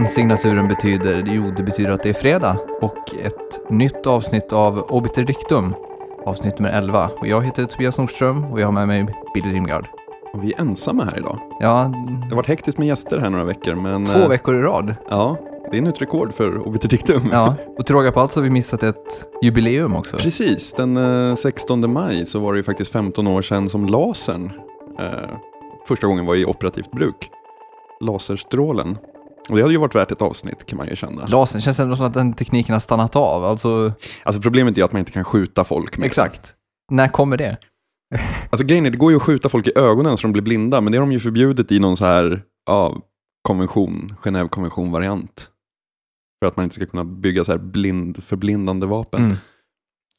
den signaturen betyder? Jo, det betyder att det är fredag och ett nytt avsnitt av Obiter Dictum, avsnitt nummer 11. Och jag heter Tobias Nordström och jag har med mig Billy Rimgard. Och vi är ensamma här idag. Ja, Det har varit hektiskt med gäster här några veckor, men... två eh, veckor i rad. Ja, det är nytt rekord för Obiterdictum. Ja, och till råga på allt så har vi missat ett jubileum också. Precis, den eh, 16 maj så var det ju faktiskt 15 år sedan som lasern eh, första gången var i operativt bruk. Laserstrålen. Och det hade ju varit värt ett avsnitt kan man ju känna. Lasern känns ändå som att den tekniken har stannat av. Alltså, Alltså problemet är att man inte kan skjuta folk med exakt. När kommer det? Alltså grejen är, det går ju att skjuta folk i ögonen så de blir blinda, men det har de ju förbjudit i någon så här, ja, konvention, Genève-konvention-variant. För att man inte ska kunna bygga så här blind, förblindande vapen. Mm.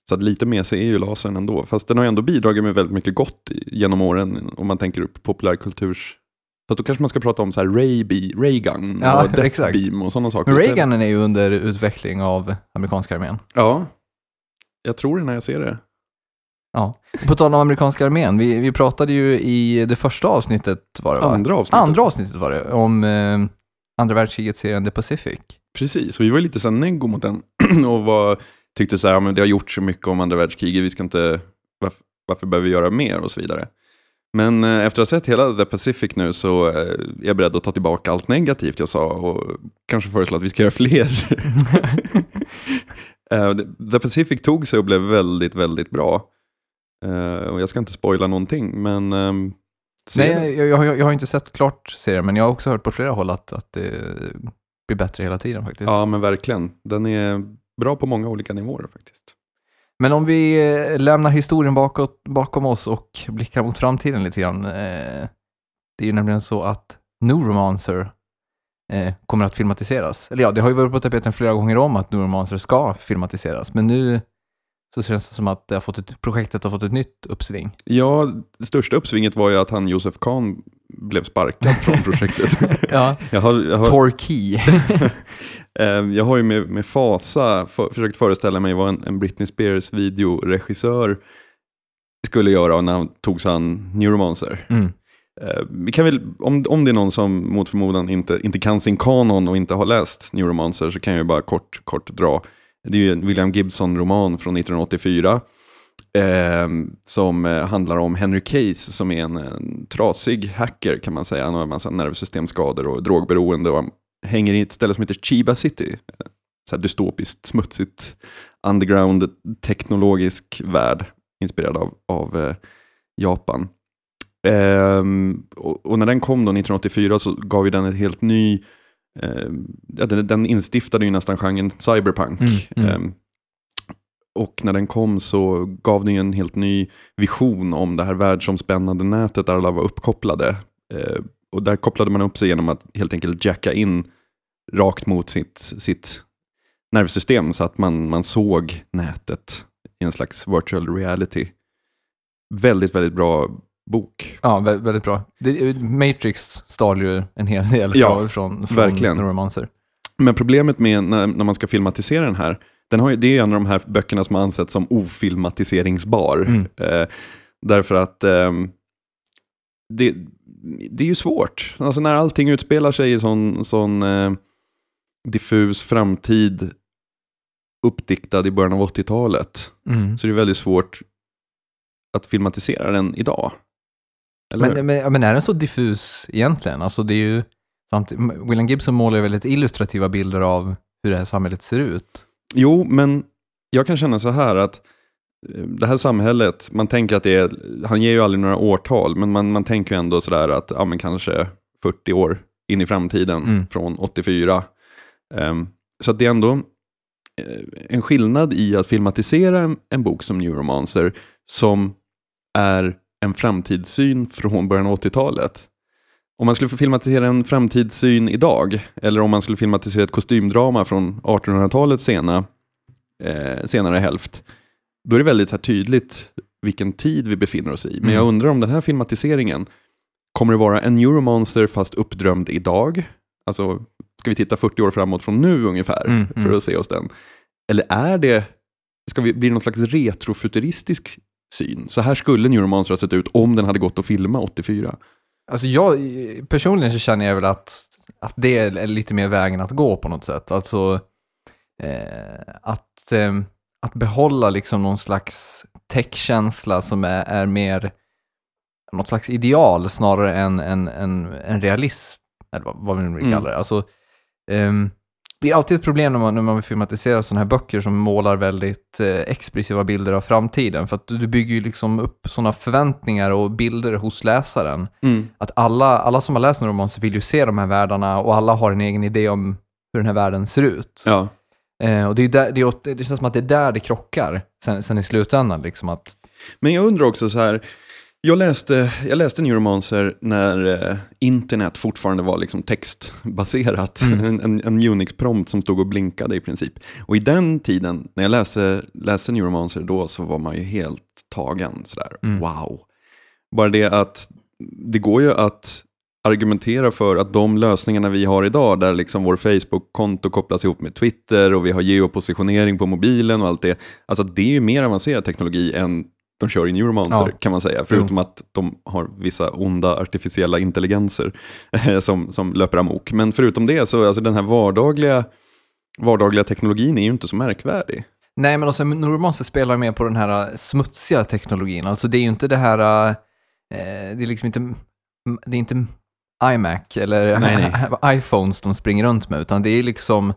Så att lite med sig är ju lasern ändå. Fast den har ju ändå bidragit med väldigt mycket gott genom åren, om man tänker upp populärkulturs... Fast då kanske man ska prata om så här Ray, Be- Ray Gun Ja, och Death exakt. Beam och sådana saker. Men är ju under utveckling av amerikanska armén. Ja, jag tror det när jag ser det. Ja. På tal om amerikanska armén, vi, vi pratade ju i det första avsnittet var det va? Andra avsnittet. Andra avsnittet var det, om eh, andra världskriget-serien The Pacific. Precis, och vi var lite så neggo mot den och var, tyckte så här, men det har gjort så mycket om andra världskriget, vi ska inte, varför, varför behöver vi göra mer och så vidare. Men eh, efter att ha sett hela The Pacific nu så eh, är jag beredd att ta tillbaka allt negativt jag sa och kanske föreslå att vi ska göra fler. Eh, The Pacific tog sig och blev väldigt, väldigt bra. Och jag ska inte spoila någonting, men ehm. Nej, jag, jag, jag, jag har inte sett klart serien, men jag har också hört på flera håll att, att det blir bättre hela tiden faktiskt. Ja, men verkligen. Den är bra på många olika nivåer faktiskt. Men om vi eh, lämnar historien bakåt, bakom oss och blickar mot framtiden lite grann. Eh, det är ju nämligen så att Neuromancer eh, kommer att filmatiseras. Eller ja, det har ju varit på tapeten flera gånger om att Neuromancer ska filmatiseras, men nu så känns det som att det har fått ett, projektet har fått ett nytt uppsving. Ja, det största uppsvinget var ju att han Josef Kahn blev sparkad från projektet. Ja, jag, har, jag, har, Torquay. eh, jag har ju med, med fasa för, försökt föreställa mig vad en, en Britney Spears videoregissör skulle göra när han tog sig an Neuromancer. Mm. Eh, vi kan väl, om, om det är någon som mot förmodan inte, inte kan sin kanon och inte har läst Neuromancer så kan jag ju bara kort, kort dra. Det är ju en William Gibson-roman från 1984 eh, som eh, handlar om Henry Case som är en, en trasig hacker kan man säga. Han har en massa nervsystemskador och drogberoende och han hänger i ett ställe som heter Chiba City. Eh, Så här dystopiskt, smutsigt, underground, teknologisk värld inspirerad av, av eh, Japan. Ehm, och, och när den kom då 1984 så gav ju den ett helt ny, ehm, ja, den, den instiftade ju nästan genren cyberpunk. Mm, mm. Och när den kom så gav den en helt ny vision om det här världsomspännande nätet där alla var uppkopplade. Ehm, och där kopplade man upp sig genom att helt enkelt jacka in rakt mot sitt, sitt nervsystem så att man, man såg nätet i en slags virtual reality. Väldigt, väldigt bra bok. Ja, vä- väldigt bra. Matrix stal ju en hel del Ja, från, från, verkligen. Neuromancer. Men problemet med när, när man ska filmatisera den här, den har ju, det är en av de här böckerna som har ansetts som ofilmatiseringsbar. Mm. Eh, därför att ehm, det, det är ju svårt. Alltså när allting utspelar sig i sån, sån eh, diffus framtid uppdiktad i början av 80-talet Mm. så är det väldigt svårt att filmatisera den idag. Men, men, men är den så diffus egentligen? Alltså det är ju, William Gibson målar ju väldigt illustrativa bilder av hur det här samhället ser ut. Jo, men jag kan känna så här att eh, det här samhället, man tänker att det är, han ger ju aldrig några årtal, men man, man tänker ju ändå sådär att, ja men kanske 40 år in i framtiden Mm. från 84. Ehm, så det är ändå eh, en skillnad i att filmatisera en, en bok som Neuromancer som är en framtidssyn från början av 80-talet. Om man skulle få filmatisera en framtidssyn idag, eller om man skulle filmatisera ett kostymdrama från 1800-talets sena, eh, senare hälft, då är det väldigt så tydligt vilken tid vi befinner oss i. Men Mm. jag undrar om den här filmatiseringen, kommer det vara en Neuromancer fast uppdrömd idag? Alltså, ska vi titta 40 år framåt från nu ungefär Mm, för mm. att se oss den? Eller är det, ska vi bli någon slags retrofuturistisk syn? Så här skulle Neuromancer ha sett ut om den hade gått att filma 84. Alltså jag, personligen så känner jag väl att att det är lite mer vägen att gå på något sätt. Alltså eh, att, eh, att behålla liksom någon slags techkänsla som är, är mer något slags ideal snarare än en, en, en realism, eller vad, vi nu vill Mm. kalla det. Alltså, ehm, det är alltid ett problem när man, när man vill filmatisera sådana här böcker som målar väldigt eh, expressiva bilder av framtiden, för att du, du bygger ju liksom upp sådana förväntningar och bilder hos läsaren. Mm. Att alla, alla som har läst en roman så vill ju se de här världarna och alla har en egen idé om hur den här världen ser ut. Ja. Eh, och det, är där, det, är, det känns som att det är där det krockar sen, sen i slutändan. Liksom att, Men jag undrar också så här, jag läste, jag läste Neuromancer när eh, internet fortfarande var liksom textbaserat. Mm. En, en, en Unix-prompt som stod och blinkade i princip. Och i den tiden, när jag läste, läste Neuromancer då, så var man ju helt tagen. Sådär, Mm. wow. Bara det att det går ju att argumentera för att de lösningarna vi har idag, där liksom vår Facebook-konto kopplas ihop med Twitter och vi har geopositionering på mobilen och allt det, alltså det är ju mer avancerad teknologi än de kör i Neuromancer Ja. kan man säga, förutom att de har vissa onda artificiella intelligenser eh, som, som löper amok. Men förutom det så, alltså den här vardagliga, vardagliga teknologin är ju inte så märkvärdig. nej, men också Neuromancer spelar mer på den här eh, smutsiga teknologin. Alltså det är ju inte det här, eh, det är liksom inte, det är inte iMac eller Nej, iPhones de springer runt med, utan det är liksom, eh,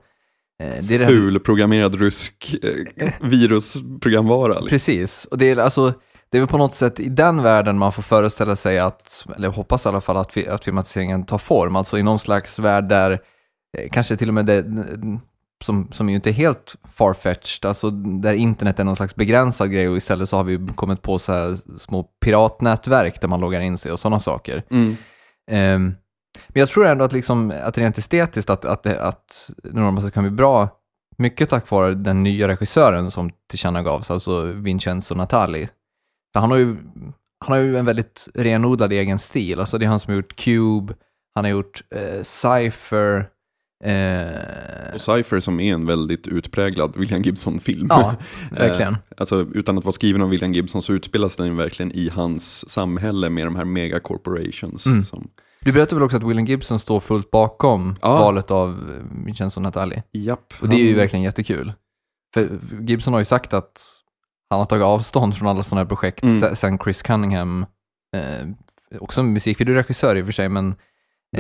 det är det här Ful programmerad rysk eh, virusprogramvara. Liksom. Precis, och det är alltså det är väl på något sätt i den världen man får föreställa sig att, eller hoppas i alla fall att, att filmatiseringen tar form, alltså i någon slags värld där eh, kanske till och med det, som, som ju inte är helt farfetched, alltså där internet är någon slags begränsad grej och istället så har vi kommit på så här små piratnätverk där man loggar in sig och sådana saker. Mm. Ehm, men jag tror ändå att, liksom, att rent estetiskt att, att, det, att Normancer kan bli bra, mycket tack vare den nya regissören som tillkännagavs, alltså Vincenzo Natali. För han har ju, han har ju en väldigt renodlad egen stil, alltså det är han som har gjort Cube, han har gjort eh, Cypher, eh, Och Cypher som är en väldigt utpräglad William Gibson-film. ja, verkligen. Eh, alltså, utan att vara skriven av William Gibson så utspelas den verkligen i hans samhälle med de här megacorporations. Mm. Som, Du berättade väl också att William Gibson står fullt bakom Ja. valet av eh, Vincenzo Natali? japp, Och det är ju verkligen jättekul. För Gibson har ju sagt att han har tagit avstånd från alla sådana här projekt Mm. se- sen Chris Cunningham, eh, också musikvideoregissör i och för sig, men eh,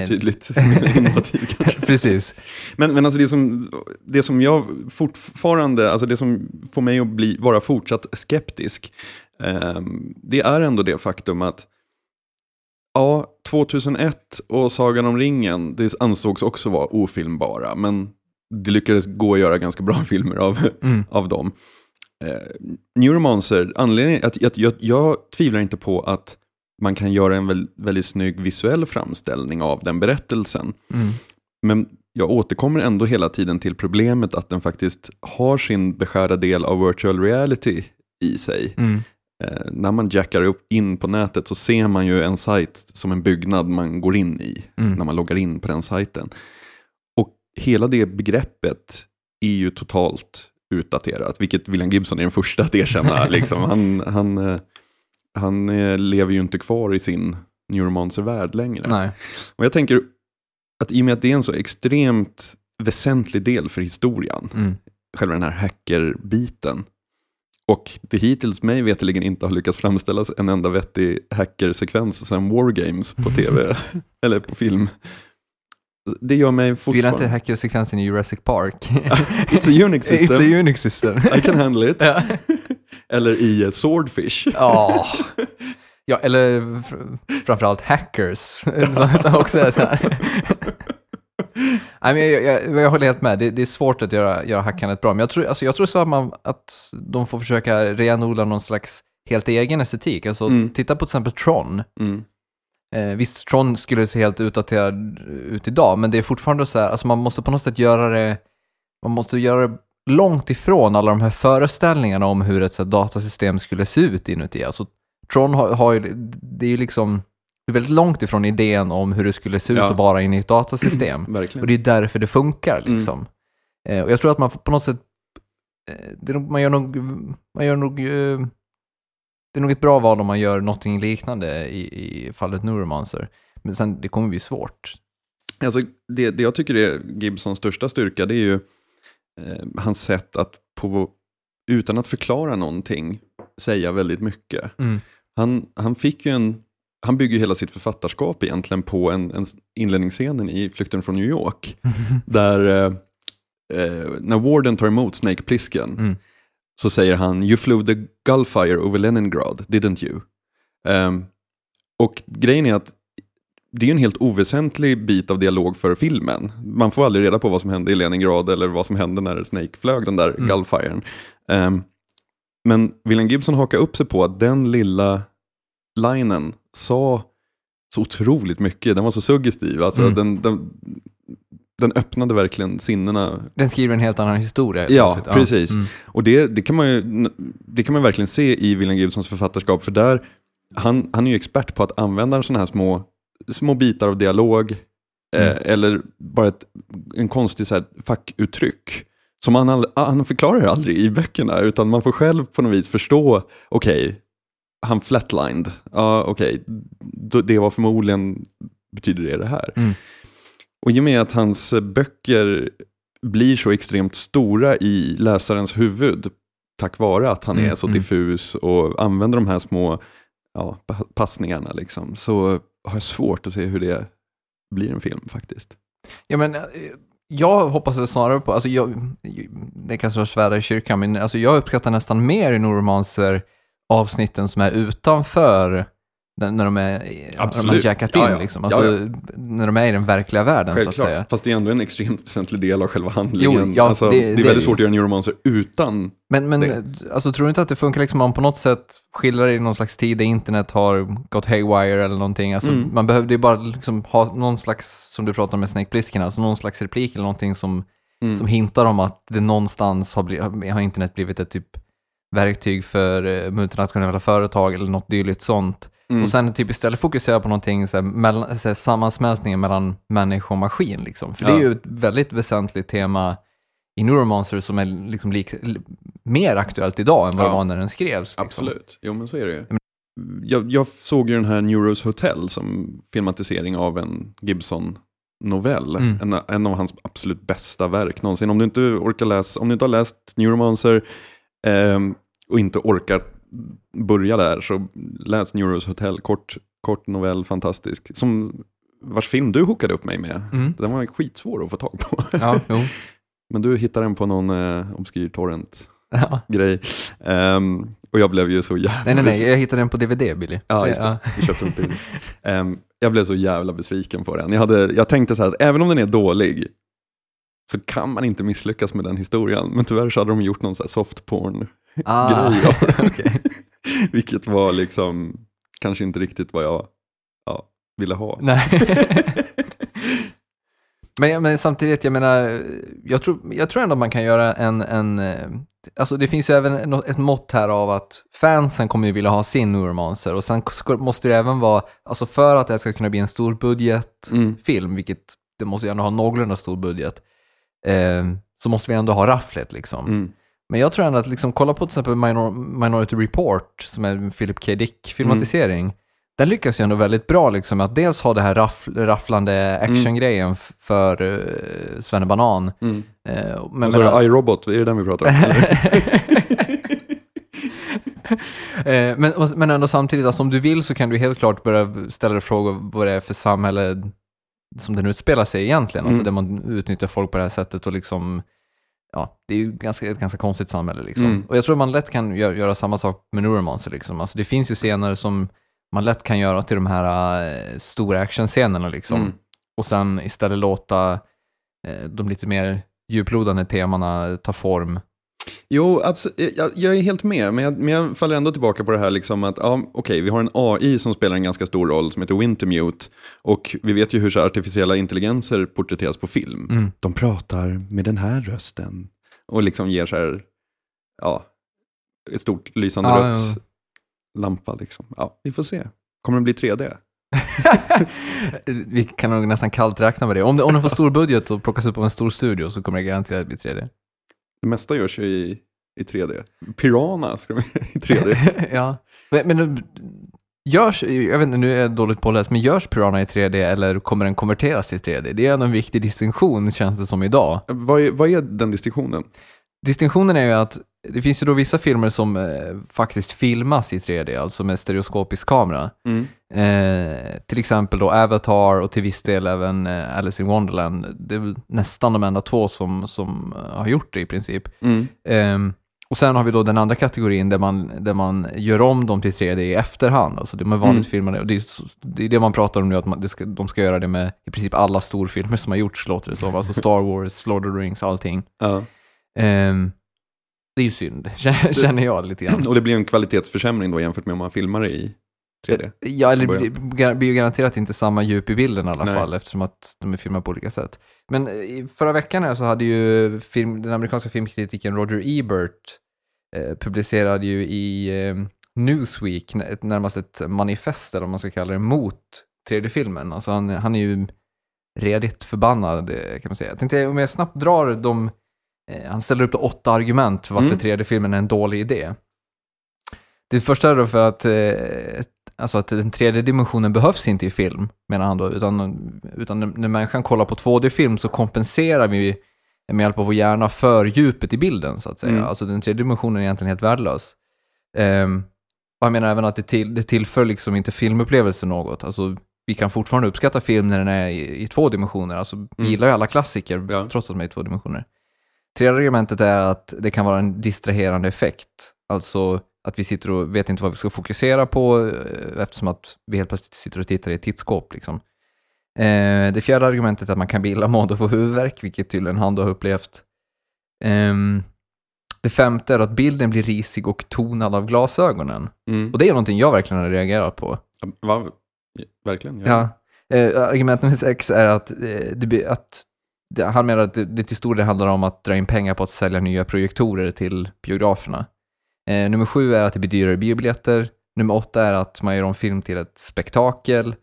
betydligt mer innovativ kanske. precis. Men, men alltså det som, det som jag fortfarande, alltså det som får mig att bli, vara fortsatt skeptisk, ehm, det är ändå det faktum att ja, 2001 och Sagan om ringen, det ansågs också vara ofilmbara, men det lyckades gå att göra ganska bra filmer av, Mm. av dem. Eh, Neuromancer, anledningen att jag, jag, jag tvivlar inte på att man kan göra en väl, väldigt snygg visuell framställning av den berättelsen. Mm. Men jag återkommer ändå hela tiden till problemet att den faktiskt har sin beskärda del av virtual reality i sig. Mm. Eh, när man jackar upp in på nätet så ser man ju en sajt som en byggnad man går in i Mm. när man loggar in på den sajten. Och hela det begreppet är ju totalt utdaterat, vilket William Gibson är den första att erkänna. liksom. Han, han, eh, han eh, lever ju inte kvar i sin Neuromancer-värld längre. Nej. Och jag tänker att i och med att det är en så extremt väsentlig del för historien, Mm. själva den här hackerbiten, och det hittills mig veterligen inte har lyckats framställas en enda vettig hackersekvens sedan Wargames på tv, eller på film. Det gör mig Du gillar fortfarande... inte hackersekvensen i Jurassic Park? It's a Unix system, It's a Unix system. I can handle it. ja. Eller i eh, Swordfish. Ja. ja, eller fr- framförallt hackers, som, som också är så här. Nej, men jag, jag, jag håller helt med, det, det är svårt att göra, göra hackandet bra, men jag tror, alltså, jag tror så att, man, att de får försöka renodla någon slags helt egen estetik. Alltså, Mm. Titta på till exempel Tron. Mm. Eh, visst, Tron skulle se helt utdaterad ut idag, men det är fortfarande så här, alltså man måste på något sätt göra det, man måste göra det långt ifrån alla de här föreställningarna om hur ett så här, datasystem skulle se ut inuti. Alltså, Tron har, har det är ju liksom, det är väldigt långt ifrån idén om hur det skulle se ut Ja. att vara inne i ett datasystem. Och det är därför det funkar Mm. liksom. Eh, och jag tror att man på något sätt, eh, nog, man gör nog, man gör nog, eh, det är nog ett bra val om man gör någonting liknande i, i fallet Neuromancer. Men sen, det kommer bli svårt. Alltså, det, det jag tycker är Gibsons största styrka, det är ju eh, hans sätt att på, utan att förklara någonting säga väldigt mycket. Mm. Han, han fick ju en, han bygger hela sitt författarskap egentligen på en, en inledningsscenen i Flykten från New York. där eh, eh, när Warden tar emot Snake Plissken Mm. så säger han “You flew the Gulfire over Leningrad, didn't you?” Ehm, Och grejen är att det är en helt oväsentlig bit av dialog för filmen. Man får aldrig reda på vad som hände i Leningrad eller vad som hände när Snake flög den där Mm. Gulfiren. Ehm, men William Gibson hakar upp sig på att den lilla linen sa så otroligt mycket. Den var så suggestiv. Alltså, Mm. den, den, den öppnade verkligen sinnena Den skriver en helt annan historia. Ja, plötsligt. precis. Mm. och det, det, kan man ju, det kan man verkligen se i William Gibsons författarskap, för där, han, han är ju expert på att använda sådana här små, små bitar av dialog, Mm. eh, eller bara ett, en konstig så här, fackuttryck. Som han, all, han förklarar aldrig i böckerna, utan man får själv på något vis förstå, okej, han flatlined, ja okej, då- det var förmodligen, betyder det det här. Mm. Och i och med att hans böcker blir så extremt stora i läsarens huvud, tack vare att han Mm, är så mm. diffus och använder de här små ja, pa- passningarna, liksom, så har jag svårt att se hur det blir en film faktiskt. Ja, men eh, jag hoppas väl snarare på, alltså jag, det kanske var svära i kyrkan, men alltså jag uppskattar nästan mer i Noromancer avsnitten som är utanför när de är, när de har Absolut. jackat in Ja, ja. liksom. Alltså, Ja, när de är i den verkliga världen så att säga. Självklart, fast det är ändå en extremt väsentlig del av själva handlingen. Jo, alltså, det- det, är det- väldigt svårt att göra en neuromancer utan Men, men Det- alltså, tror du inte att det funkar liksom om man på något sätt skildrar i någon slags tid där internet har gått haywire eller någonting? Alltså, Mm. Man behövde ju bara liksom ha någon slags, som du pratar om med Snake Plissken, alltså någon slags replik eller någonting som, Mm. som hintar om att det någonstans har, bli, har internet blivit ett typ verktyg för eh, multinationella företag eller något dylikt sånt. Mm. Och sen typ istället fokusera på någonting, så här, mellan, så här, sammansmältningen mellan människa och maskin. Liksom. För det är Ja. ju ett väldigt väsentligt tema i Neuromancer som är liksom lik, mer aktuellt idag än vad Ja. det var när den skrevs. Liksom. Absolut, jo men så är det ju. Jag, jag såg ju den här Neuros Hotel som filmatisering av en Gibson-novell. Mm. En, en av hans absolut bästa verk någonsin. Om du inte orkar läsa, om du inte har läst Neuromancer ehm, och inte orkar börja där, så läs Neuros Hotel. Kort, kort novell, fantastisk. Som vars film du hookade upp mig med. Mm. Den var skitsvår att få tag på. Ja. Men du hittade den på någon eh, obskyr torrent Ja. grej. Ehm, och jag blev ju så jävla... Nej, nej, nej, jag hittade den på DVD, Billy. Ja, just det. Vi köpte till. Ehm, jag blev så jävla besviken på den. Jag, hade, jag tänkte så här att även om den är dålig så kan man inte misslyckas med den historien. Men tyvärr så hade de gjort någon så här soft porn Ah, grej okej. Vilket var liksom kanske inte riktigt vad jag ja, ville ha. Nej. men, men samtidigt, jag menar, jag tror, jag tror ändå man kan göra en, en eh, alltså det finns ju även ett mått här av att fansen kommer ju vilja ha sin Neuromancer och sen måste det även vara, alltså för att det ska kunna bli en stor budgetfilm, Mm. vilket det måste ju ändå ha någorlunda stor budget, eh, så måste vi ändå ha rafflet liksom. Mm. Men jag tror ändå att liksom, kolla på till exempel Minor Minority Report, som är en Philip K. Dick-filmatisering. Den lyckas ju ändå väldigt bra liksom, att dels ha det här raff, rafflande actiongrejen f- för uh, Svennebanan. Mm. Uh, Men, så är det iRobot, är det den vi pratar om? Eh, men, men ändå samtidigt, alltså, om du vill så kan du helt klart börja ställa dig frågor vad det är för samhälle som den utspelar sig egentligen. Alltså Mm. där man utnyttjar folk på det här sättet och liksom, ja, det är ju ganska, ett ganska konstigt samhälle liksom. Mm. Och jag tror man lätt kan göra, göra samma sak med Neuromancer liksom. Alltså det finns ju scener som man lätt kan göra till de här eh, stora actionscenerna liksom. Mm. Och sen istället låta eh, de lite mer djuplodande temana ta form. Jo, absolut. Jag, jag är helt med, men jag, men jag faller ändå tillbaka på det här liksom att, ja, okej, vi har en AI som spelar en ganska stor roll som heter Wintermute. Och vi vet ju hur så artificiella intelligenser porträtteras på film. Mm. De pratar med den här rösten. Och liksom ger så här, ja, ett stort lysande Ja, rött ja. lampa liksom. Ja, vi får se. Kommer den bli 3D? Vi kan nog nästan kallt räkna med det. Om, om den får stor budget och plockas upp av en stor studio så kommer det garanterat bli 3D. Det mesta görs ju i, i 3D. Piranha ska de i 3D. ja. Men, men Görs, jag vet inte, nu är jag dåligt påläst, men görs Piranha i 3D eller kommer den konverteras till 3D? Det är ändå en viktig distinktion känns det som idag. Vad är, vad är den distinktionen? Distinktionen är ju att det finns ju då vissa filmer som eh, faktiskt filmas i 3D, alltså med stereoskopisk kamera. Mm. Eh, till exempel då Avatar och till viss del även eh, Alice in Wonderland. Det är väl nästan de enda två som, som eh, har gjort det i princip. Mm. Ehm, och sen har vi då den andra kategorin där man, där man gör om dem till 3D i efterhand. Alltså de är vanligt Mm. filmade. Och det, är, det är det man pratar om nu, att man, det ska, de ska göra det med i princip alla storfilmer som har gjorts, låter det som. Alltså Star Wars, Lord of the Rings, allting. Ja. Det är ju synd, känner jag lite grann. Och det blir en kvalitetsförsämring då jämfört med om man filmar det i 3D. Ja, eller det blir ju garanterat inte samma djup i bilden i alla Nej. fall, eftersom att de är filmade på olika sätt. Men eh, förra veckan så hade ju film, den amerikanska filmkritiken Roger Ebert eh, publicerade ju i eh, Newsweek ett, närmast ett manifest, eller vad man ska kalla det, mot 3D-filmen. Alltså han, han är ju redigt förbannad, eh, kan man säga. Jag tänkte om jag snabbt drar de, eh, han ställer upp åtta argument för varför Mm. 3D-filmen är en dålig idé. Det första är då för att, eh, alltså att den tredje dimensionen behövs inte i film, menar han då, utan, utan när, människan kollar på 2D-film så kompenserar vi med hjälp av vår hjärna för djupet i bilden, så att säga. Mm. Alltså den tredje dimensionen är egentligen helt värdelös. Ehm, och han menar även att det, till, det tillför liksom inte filmupplevelsen något. Alltså, vi kan fortfarande uppskatta film när den är i, i två dimensioner. Alltså, vi Mm. gillar ju alla klassiker, Ja. trots att de är i två dimensioner. Tredje argumentet är att det kan vara en distraherande effekt. Alltså att vi sitter och vet inte vad vi ska fokusera på eh, eftersom att vi helt plötsligt sitter och tittar i ett tittskåp. Liksom. Eh, det fjärde argumentet är att man kan bli illamående och få huvudvärk, vilket tydligen han då har upplevt. Ehm, det femte är att bilden blir risig och tonad av glasögonen. Mm. Och det är någonting jag verkligen har reagerat på. Va? Verkligen? Ja. Eh, argument nummer sex är att, det, att han menar att det, det till stor del handlar om att dra in pengar på att sälja nya projektorer till biograferna. Eh, nummer sju är att det blir dyrare biobiljetter. Nummer åtta är att man gör om film till ett spektakel.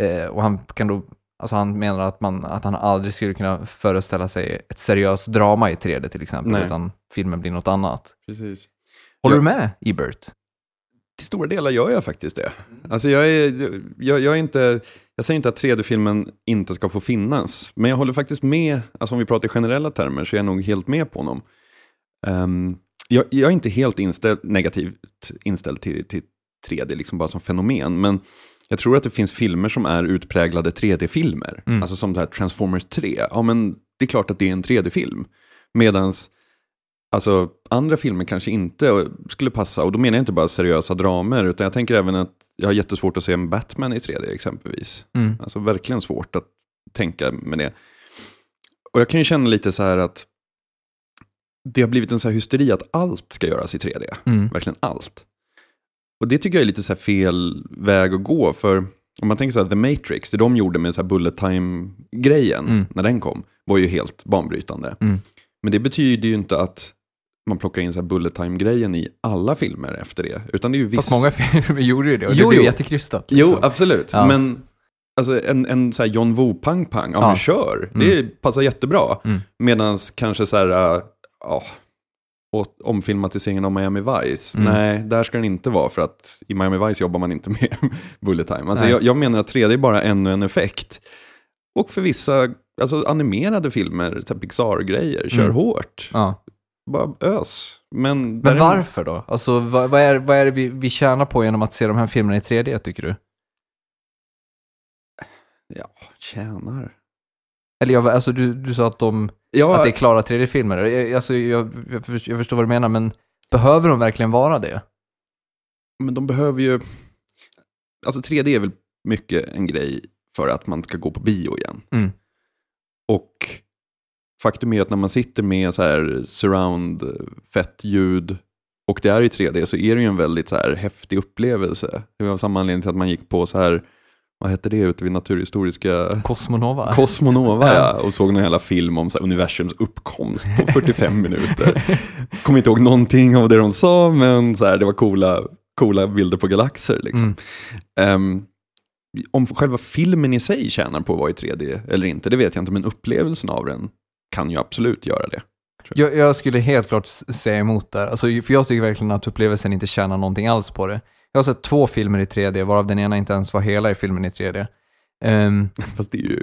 Eh, och han kan då, alltså han menar att, man, att han aldrig skulle kunna föreställa sig ett seriöst drama i 3D till exempel, Nej. utan filmen blir något annat. Precis. Håller Ja. du med, Ebert? Till stora delar gör jag faktiskt det. Alltså jag, är, jag, jag, är inte, jag säger inte att 3D-filmen inte ska få finnas, men jag håller faktiskt med, alltså om vi pratar i generella termer, så är jag nog helt med på honom. Ehm, jag, jag är inte helt inställd, negativt inställd till, till 3D, liksom bara som fenomen, men jag tror att det finns filmer som är utpräglade 3D-filmer. Mm. Alltså som det här Transformers 3. Ja, men det är klart att det är en 3D-film. Medans alltså, andra filmer kanske inte skulle passa. Och då menar jag inte bara seriösa dramer, utan jag tänker även att jag har jättesvårt att se en Batman i 3D exempelvis. Mm. Alltså verkligen svårt att tänka med det. Och jag kan ju känna lite så här att det har blivit en så här hysteri att allt ska göras i 3D. Mm. Verkligen allt. Och det tycker jag är lite så här fel väg att gå. För om man tänker så här, The Matrix, det de gjorde med så här bullet time-grejen, Mm. när den kom, var ju helt banbrytande. Mm. Men det betyder ju inte att man plockar in så här bullet time-grejen i alla filmer efter det. Utan det är ju Fast vissa... många filmer gjorde ju det och Jo, det blev jo. jättekrystat. Jo, liksom. absolut. Ja. Men alltså, en, en så här John Woo pang pang, ja, Ja. men kör. Det passar jättebra. Mm. Medan kanske så här, äh, ja, omfilmatiseringen av Miami Vice, Mm. nej, där ska den inte vara för att i Miami Vice jobbar man inte med bullet time. Alltså, jag, jag menar att 3D är bara ännu en effekt. Och för vissa alltså, animerade filmer, Pixar-grejer, kör Mm. hårt. Ja. Bara ös. Men, Men varför då? Alltså, vad, vad, är, vad är det vi, vi tjänar på genom att se de här filmerna i 3D, tycker du? Ja, tjänar. Eller jag, alltså, du, du sa att, de, Ja, att det är klara 3D-filmer. Jag- Alltså, jag, jag förstår vad du menar, men behöver de verkligen vara det? Men de behöver ju... Alltså 3D är väl mycket en grej för att man ska gå på bio igen. Mm. Och faktum är att när man sitter med så här surround, fett ljud och det är i 3D så är det ju en väldigt så här häftig upplevelse. Det var samma anledning till att man gick på så här, vad hette det ute vid Naturhistoriska Cosmonova? Cosmonova ja, och såg en hela film om så här, universums uppkomst på 45 minuter. Kommer inte ihåg någonting av det de sa, men så här, det var coola, coola bilder på galaxer. Liksom. Mm. Ehm, om själva filmen i sig tjänar på att vara i 3D eller inte, det vet jag inte, men upplevelsen av den kan ju absolut göra det. Jag, jag skulle helt klart säga emot där. Alltså, för jag tycker verkligen att upplevelsen inte tjänar någonting alls på det. Jag har sett två filmer i 3D, varav den ena inte ens var hela i filmen i 3D. Ehm, Fast det är ju,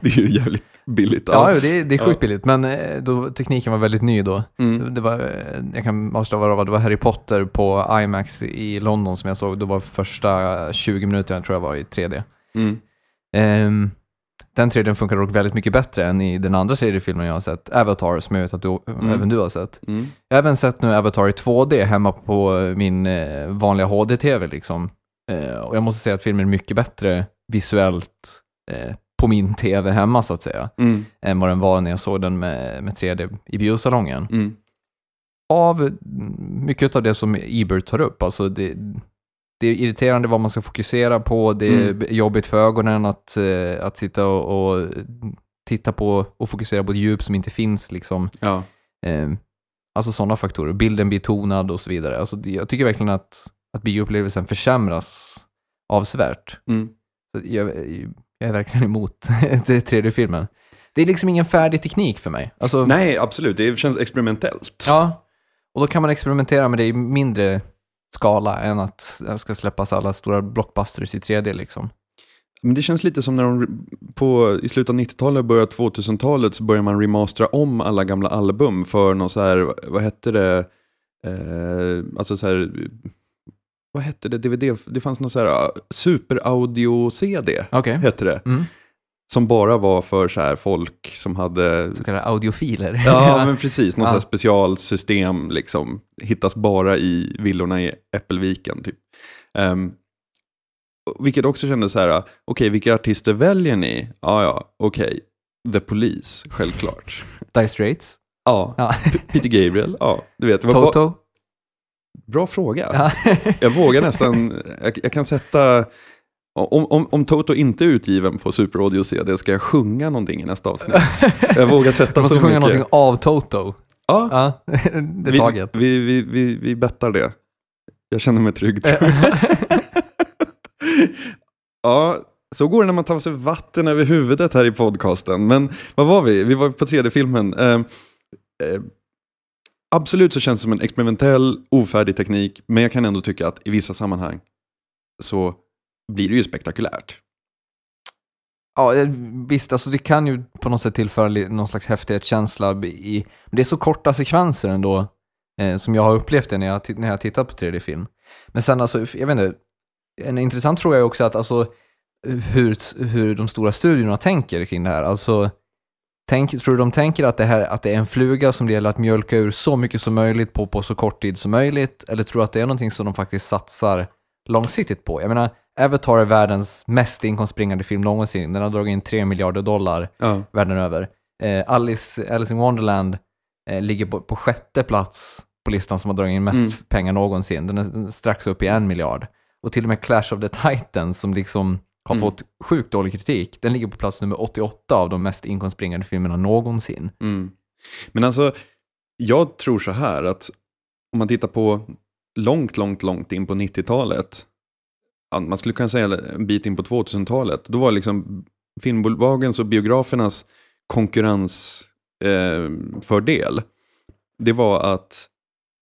det är ju jävligt billigt. ja, det, det är sjukt Ja. billigt, men eh, då, tekniken var väldigt ny då. Mm. Det var, eh, jag kan avslöja vad det var, det var Harry Potter på IMAX i London som jag såg. Det var första 20 minuterna tror jag var i 3D. Mm. Ehm, den 3D funkar dock väldigt mycket bättre än i den andra 3D-filmen jag har sett, Avatar, som jag vet att du, även du har sett. Mm. Jag har även sett nu Avatar i 2D hemma på min eh, vanliga HD-TV liksom. Eh, och jag måste säga att filmen är mycket bättre visuellt eh, på min TV hemma så att säga, Mm. än vad den var när jag såg den med, med 3D i biosalongen. Mm. Av mm, mycket av det som Ebert tar upp, alltså det, det är irriterande vad man ska fokusera på, det är Mm. jobbigt för ögonen att, eh, att sitta och, och titta på och fokusera på ett djup som inte finns liksom. Ja. Eh, alltså sådana faktorer. Bilden blir tonad och så vidare. Alltså, jag tycker verkligen att, att bioupplevelsen försämras avsevärt. Mm. Jag, jag är verkligen emot det 3D-filmen. Det är liksom ingen färdig teknik för mig. Alltså, Nej, absolut. Det känns experimentellt. Ja, och då kan man experimentera med det i mindre skala än att det ska släppas alla stora blockbusters i 3D liksom. Men det känns lite som när de på, i slutet av 90-talet och början av 2000-talet så börjar man remastera om alla gamla album för någon så här, vad hette det, eh, alltså så här, vad hette det, DVD, det fanns någon så här ah, super-audio-CD, Okej. hette det, Mm. Som bara var för så här folk som hade Så kallade audiofiler. Ja, men precis. Något Ja. specialsystem liksom. Hittas bara i villorna i Äppelviken. Typ. Och vilket också kändes så här, okej, vilka artister väljer ni? Ja, ja, okej. The Police, självklart. Dire Straits. Ja, Ja. Peter Gabriel, ja, du vet. Toto. bra fråga. Ja. Jag vågar nästan, jag, jag kan sätta, om, om, om Toto inte är utgiven på Super Audio CD ska jag sjunga någonting i nästa avsnitt. Jag vågar sätta Du måste så sjunga mycket. någonting av Toto. Ja, Ja, det är vi, taget. Vi, vi, vi, vi bettar det. Jag känner mig trygg. ja, så går det när man tar sig vatten över huvudet här i podcasten. Men vad var vi? Vi var på 3D-filmen. Eh, eh, absolut så känns det som en experimentell, ofärdig teknik. Men jag kan ändå tycka att i vissa sammanhang så blir det ju spektakulärt. Ja, eh, visst, alltså det kan ju på något sätt tillföra någon slags häftighetskänsla i, men det är så korta sekvenser ändå, eh, som jag har upplevt det när jag, när jag tittat på 3D-film. Men sen alltså, jag vet inte, en intressant fråga är också att alltså hur, hur de stora studiorna tänker kring det här. Alltså, tänk, tror du de tänker att det, här, att det är en fluga som det gäller att mjölka ur så mycket som möjligt på, på så kort tid som möjligt? Eller tror du att det är någonting som de faktiskt satsar långsiktigt på? Jag menar, Avatar är världens mest inkomstbringande film någonsin. Den har dragit in 3 miljarder dollar Ja. världen över. Eh, Alice, Alice in Wonderland eh, ligger på, på sjätte plats på listan som har dragit in mest Mm. pengar någonsin. Den är strax upp i en miljard. Och till och med Clash of the Titans som liksom har Mm. fått sjukt dålig kritik, den ligger på plats nummer 88 av de mest inkomstbringande filmerna någonsin. Mm. Men alltså, jag tror så här att om man tittar på långt, långt, långt in på 90-talet, ja, man skulle kunna säga en bit in på 2000-talet, då var liksom filmbolagens och biografernas konkurrensfördel, eh, fördel, det var att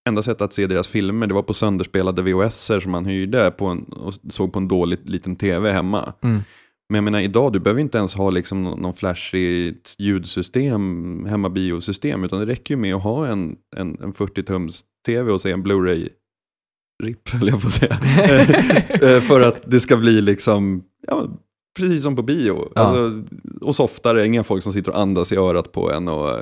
enda sättet att se deras filmer, det var på sönderspelade VHS-er som man hyrde på en, och såg på en dålig liten tv hemma. Mm. Men jag menar idag, du behöver inte ens ha liksom nå- någon flashigt ljudsystem, hemma biosystem, utan det räcker ju med att ha en, en, en 40-tums tv och se en Blu-ray RIP, höll jag på att säga. Eh, För att det ska bli liksom, ja, precis som på bio. Ja. Alltså, och softare, inga folk som sitter och andas i örat på en och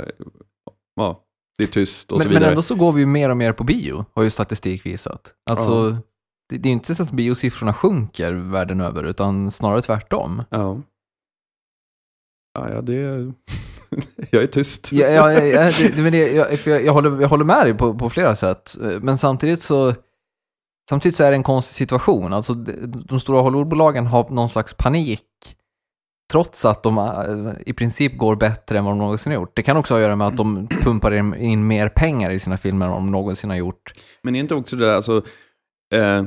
ja, det är tyst och så Men, men vidare. ändå så går vi ju mer och mer på bio, har ju statistik visat. Alltså, Ja. det, det är ju inte så att biosiffrorna sjunker världen över, utan snarare tvärtom. Ja. Ja, ja, det... jag är tyst. Ja, ja, ja, det, det, men det, jag, jag, jag, håller, jag håller med dig på, på flera sätt, Eh, men samtidigt så, samtidigt så är det en konstig situation. Alltså, de, stora Hollywoodbolagen har någon slags panik, trots att de eh, i princip går bättre än vad de någonsin har gjort. Det kan också ha att göra med att de pumpar in, mer pengar i sina filmer än vad de någonsin har gjort. Men är inte också det där, alltså, eh,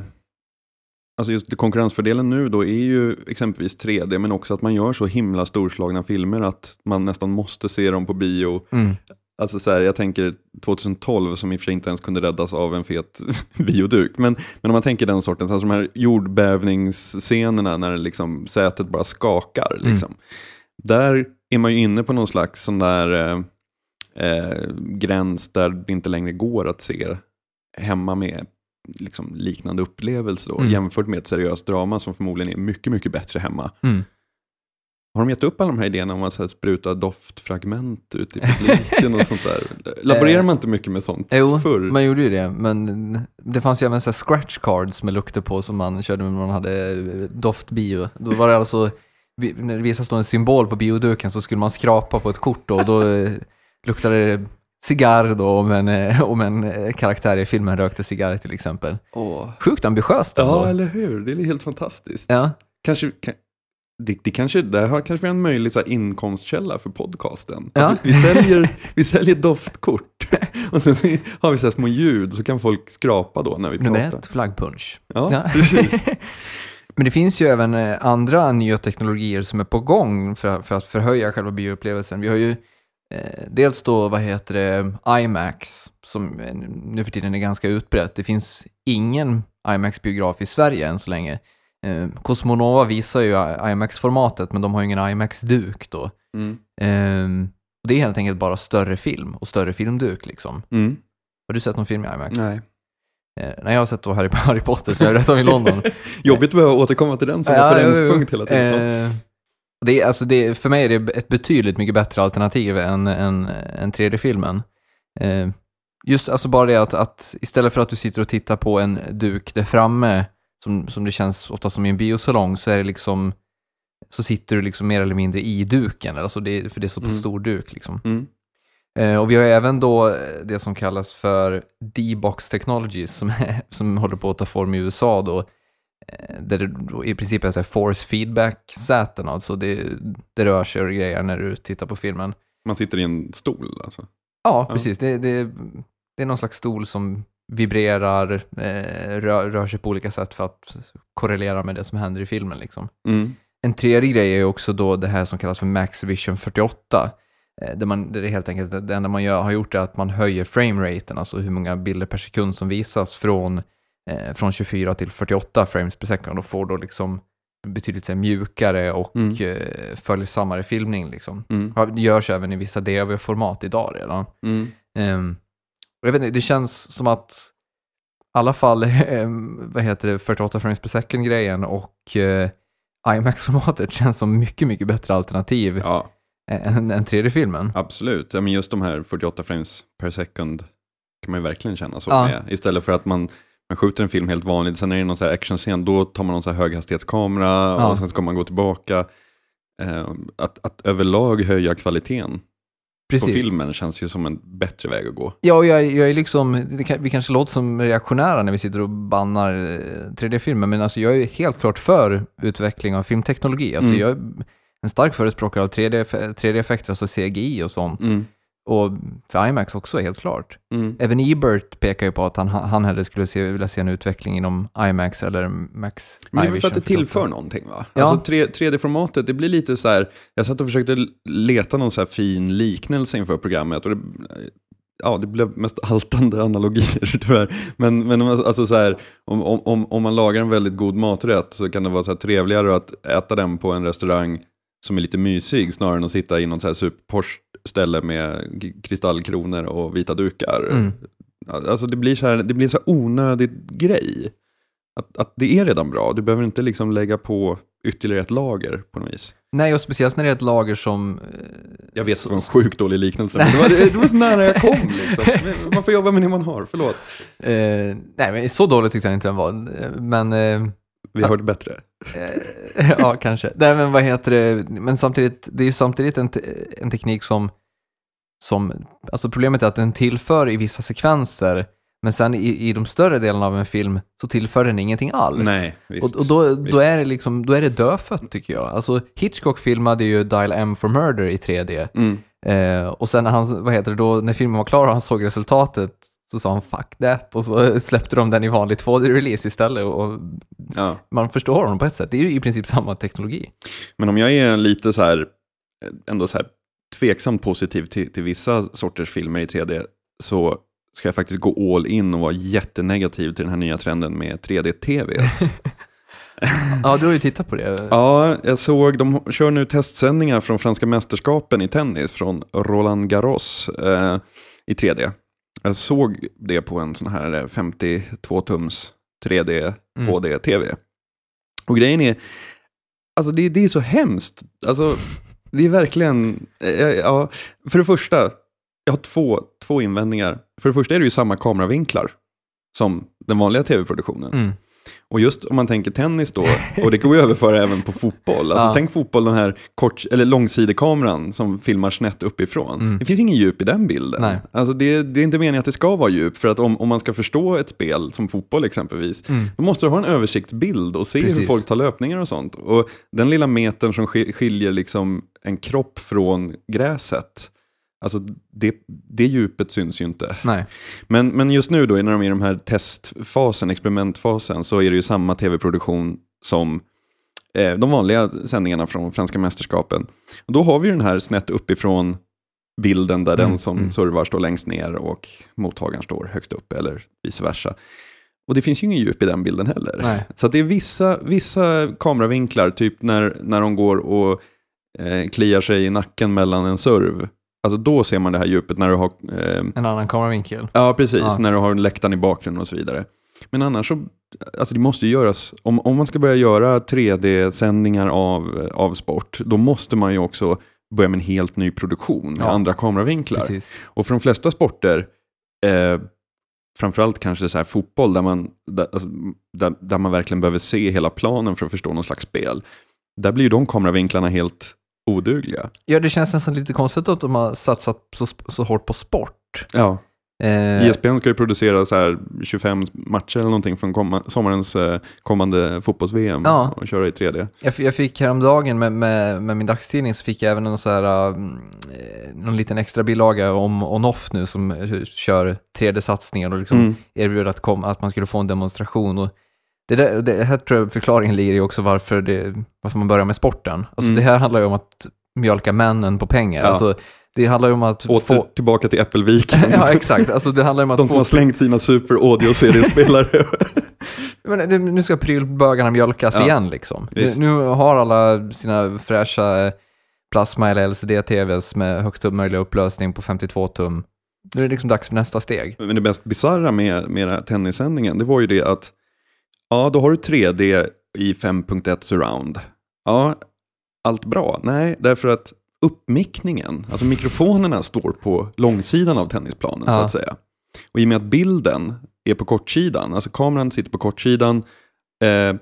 alltså just konkurrensfördelen nu då är ju exempelvis 3D, men också att man gör så himla storslagna filmer att man nästan måste se dem på bio. Mm. Alltså så här, jag tänker 2012 som i och för sig inte ens kunde räddas av en fet bioduk. Men, men om man tänker den sortens, alltså de här jordbävningsscenerna när liksom sätet bara skakar. Mm. Liksom. Där är man ju inne på någon slags sån där eh, eh, gräns där det inte längre går att se hemma med liksom, liknande upplevelse då, Mm. jämfört med ett seriöst drama som förmodligen är mycket, mycket bättre hemma. Mm. Har de gett upp alla de här idéerna om att så spruta doftfragment ut i publiken och sånt där? Laborerar man inte mycket med sånt Jo, förr? man gjorde ju det, men det fanns ju även så scratch cards med lukter på som man körde när man hade eh, doftbio. Då var det alltså, när det visades då en symbol på bioduken så skulle man skrapa på ett kort då, och då eh, luktade det cigarr då om en, eh, om en eh, karaktär i filmen rökte cigarr till exempel. Åh. Sjukt ambitiöst ändå. Ja, eller hur? Det är helt fantastiskt. Ja. Kanske, kan, det, det kanske, där har kanske vi en möjlig så här, inkomstkälla för podcasten. Ja. Vi, säljer, vi säljer doftkort och sen har vi så små ljud så kan folk skrapa då när vi Nummer pratar. ett, flaggpunch. Ja, Ja. precis. Men det finns ju även eh, andra nya teknologier som är på gång för, för att förhöja själva bioupplevelsen. Vi har ju eh, dels då, vad heter det, IMAX, som eh, nu för tiden är ganska utbrett. Det finns ingen IMAX-biograf i Sverige än så länge. Eh, Cosmonova visar ju IMAX-formatet, men de har ju ingen IMAX-duk då. Mm. Eh, och det är helt enkelt bara större film och större filmduk liksom. Mm. Har du sett någon film i IMAX? Nej. Eh, när jag har sett då Harry, Harry Potter, så jag är rätt som i London. Jobbigt att behöva återkomma till den som Ja, referenspunkt hela tiden. Eh, det är, alltså det, för mig är det ett betydligt mycket bättre alternativ än, än, än 3D-filmen. Eh, just alltså bara det att, att istället för att du sitter och tittar på en duk där framme, som, som det känns ofta som i en biosalong, så är det liksom så sitter du liksom mer eller mindre i duken, alltså det, för det är så pass Mm. stor duk. Liksom. Mm. Eh, och vi har även då eh, det som kallas för D-box technologies som, är, som håller på att ta form i USA då, eh, där det i princip är så force feedback-säten, alltså det, det rör sig och grejer när du tittar på filmen. Man sitter i en stol alltså. Ja, Ja. precis. Det, det, det är någon slags stol som vibrerar, eh, rör, rör sig på olika sätt för att korrelera med det som händer i filmen. Liksom. Mm. En tredje grej är också då det här som kallas för Max Vision 48. eh, Där, man, där det är helt enkelt det enda man gör, har gjort är att man höjer frameraten, alltså hur många bilder per sekund som visas från, eh, från 24 till 48 frames per second och får då liksom betydligt här, mjukare och Mm. eh, följsammare filmning. Liksom. Mm. Görs även i vissa DAV-format idag redan. Mm. Ehm, och jag vet inte, det känns som att i alla fall, ehm, vad heter det, 48 frames per second-grejen och eh, IMAX-formatet känns som mycket, mycket bättre alternativ Ja, än, än 3D-filmen. absolut. Ja, men just de här 48 frames per second kan man ju verkligen känna så Ja. med. Istället för att man, man skjuter en film helt vanligt, sen är det någon så här actionscen, då tar man någon så här höghastighetskamera Ja. och sen ska man gå tillbaka. Eh, att, att överlag höja kvaliteten på Precis. filmen känns ju som en bättre väg att gå. Ja, och jag, jag är liksom, vi kanske låter som reaktionära när vi sitter och bannar eh, 3D-filmer, men alltså jag är helt klart för utveckling av filmteknologi. Alltså Mm. jag är en stark förespråkare av 3D, 3D-effekter, alltså CGI och sånt. Mm. Och för IMAX också, helt klart. Mm. Även Ebert pekar ju på att han, han hellre skulle se, vilja se en utveckling inom IMAX eller Max Men det är väl för att det tillför 48. någonting va? Ja. Alltså 3, 3D-formatet, det blir lite så här, jag satt och försökte leta någon så här fin liknelse inför programmet och det, ja, det blev mest haltande analogier tyvärr. Men, men alltså så här, om, om- om, man lagar en väldigt god maträtt så kan det vara så trevligare att äta den på en restaurang som är lite mysig snarare än att sitta i någon så här superposh ställe med kristallkronor och vita dukar. Mm. Alltså det blir så här, det blir så här onödig grej. Att, att det är redan bra, du behöver inte liksom lägga på ytterligare ett lager på något vis. Nej, och speciellt när det är ett lager som... eh, Jag vet det var en sjukt dålig liknelse, men det var, det, var så nära jag kom. Liksom. Man får jobba med det man har, förlåt. Eh, nej, men så dåligt tyckte jag inte den var. Eh, Men... Eh, Vi har hört bättre. Eh, ja, kanske. Nej, men vad heter det? Men samtidigt, det är ju samtidigt en, en teknik som, som, alltså problemet är att den tillför i vissa sekvenser, men sen i, i de större delarna av en film så tillför den ingenting alls. Nej, visst. Och, och då, då, visst. är det liksom, då är det dödfött tycker jag. Alltså Hitchcock filmade ju Dial M for Murder i 3D. Mm. Eh, och sen när, han, vad heter det då, när filmen var klar och han såg resultatet så sa han fuck that och så släppte de den i vanlig 2D-release istället. Och Ja. man förstår honom på ett sätt. Det är ju i princip samma teknologi. Men om jag är lite så här, ändå så här tveksamt positiv till, till vissa sorters filmer i 3D så ska jag faktiskt gå all in och vara jättenegativ till den här nya trenden med 3D-TVs. Ja, du har ju tittat på det. ja, jag såg, de kör nu testsändningar från franska mästerskapen i tennis från Roland Garros eh, i 3D. Jag såg det på en sån här eh, 52-tums 3D Mm. HD-TV. Och grejen är, alltså det, det är så hemskt. Alltså, det är verkligen, eh, ja, för det första, jag har två, två invändningar. För det första är det ju samma kameravinklar som den vanliga tv-produktionen. Mm. Och just om man tänker tennis då, och det går ju att överföra även på fotboll. Alltså Ja. tänk fotboll, den här kort, eller långsidekameran som filmar snett uppifrån. Mm. Det finns ingen djup i den bilden. Nej. Alltså det, det är inte meningen att det ska vara djup, för att om, om man ska förstå ett spel, som fotboll exempelvis, Mm. då måste du ha en översiktsbild och se hur Precis. folk tar löpningar och sånt. Och den lilla metern som sk- skiljer liksom en kropp från gräset, alltså det, det djupet syns ju inte. Nej. Men, men just nu då, när de är i de här testfasen, experimentfasen, så är det ju samma tv-produktion som eh, de vanliga sändningarna från franska mästerskapen. Och då har vi ju den här snett uppifrån bilden där Mm, den som mm. servar står längst ner och mottagaren står högst upp eller vice versa. Och det finns ju ingen djup i den bilden heller. Nej. Så det är vissa, vissa kameravinklar, typ när, när de går och eh, kliar sig i nacken mellan en serv. Alltså då ser man det här djupet när du har eh, En annan kameravinkel. Ja, precis. Ja. När du har läktaren i bakgrunden och så vidare. Men annars så, alltså det måste ju göras, om, om man ska börja göra 3D-sändningar av, av sport, då måste man ju också börja med en helt ny produktion med Ja. andra kameravinklar. Precis. Och för de flesta sporter, eh, framförallt kanske så här fotboll, där man, där, alltså, där, där man verkligen behöver se hela planen för att förstå någon slags spel, där blir ju de kameravinklarna helt odugliga. Ja, det känns nästan lite konstigt att de har satsat så, så hårt på sport. Ja. Eh, ISBN ska ju producera så här 25 matcher eller någonting från komma, sommarens eh, kommande fotbolls-VM Ja. och köra i 3D. Jag, jag fick häromdagen med, med, med min dagstidning så fick jag även en så här, mm, eh, någon liten extra bilaga om On-Off nu som eh, kör 3D-satsningar och liksom Mm. erbjöd att, kom, att man skulle få en demonstration. Och det, där, det här tror jag förklaringen ligger i också varför, det, varför man börjar med sporten. Alltså Mm. det här handlar ju om att mjölka männen på pengar. Ja. Alltså, det handlar ju om att Åter få... tillbaka till Äppelviken. ja, exakt. Alltså det handlar om att De som få... har slängt sina super audio CD-spelare. Men nu ska prylbögarna mjölkas Ja, igen liksom. Nu, visst. nu har alla sina fräscha eh, plasma eller LCD-TVs med högsta möjliga upplösning på 52 tum. Nu är det liksom dags för nästa steg. Men det mest bisarra med, med den här tennissändningen, det var ju det att ja, då har du 3D i 5.1 surround. Ja, allt bra? Nej, därför att uppmickningen, alltså mikrofonerna står på långsidan av tennisplanen så Ja. att säga. Och i och med att bilden är på kortsidan, alltså kameran sitter på kortsidan eh,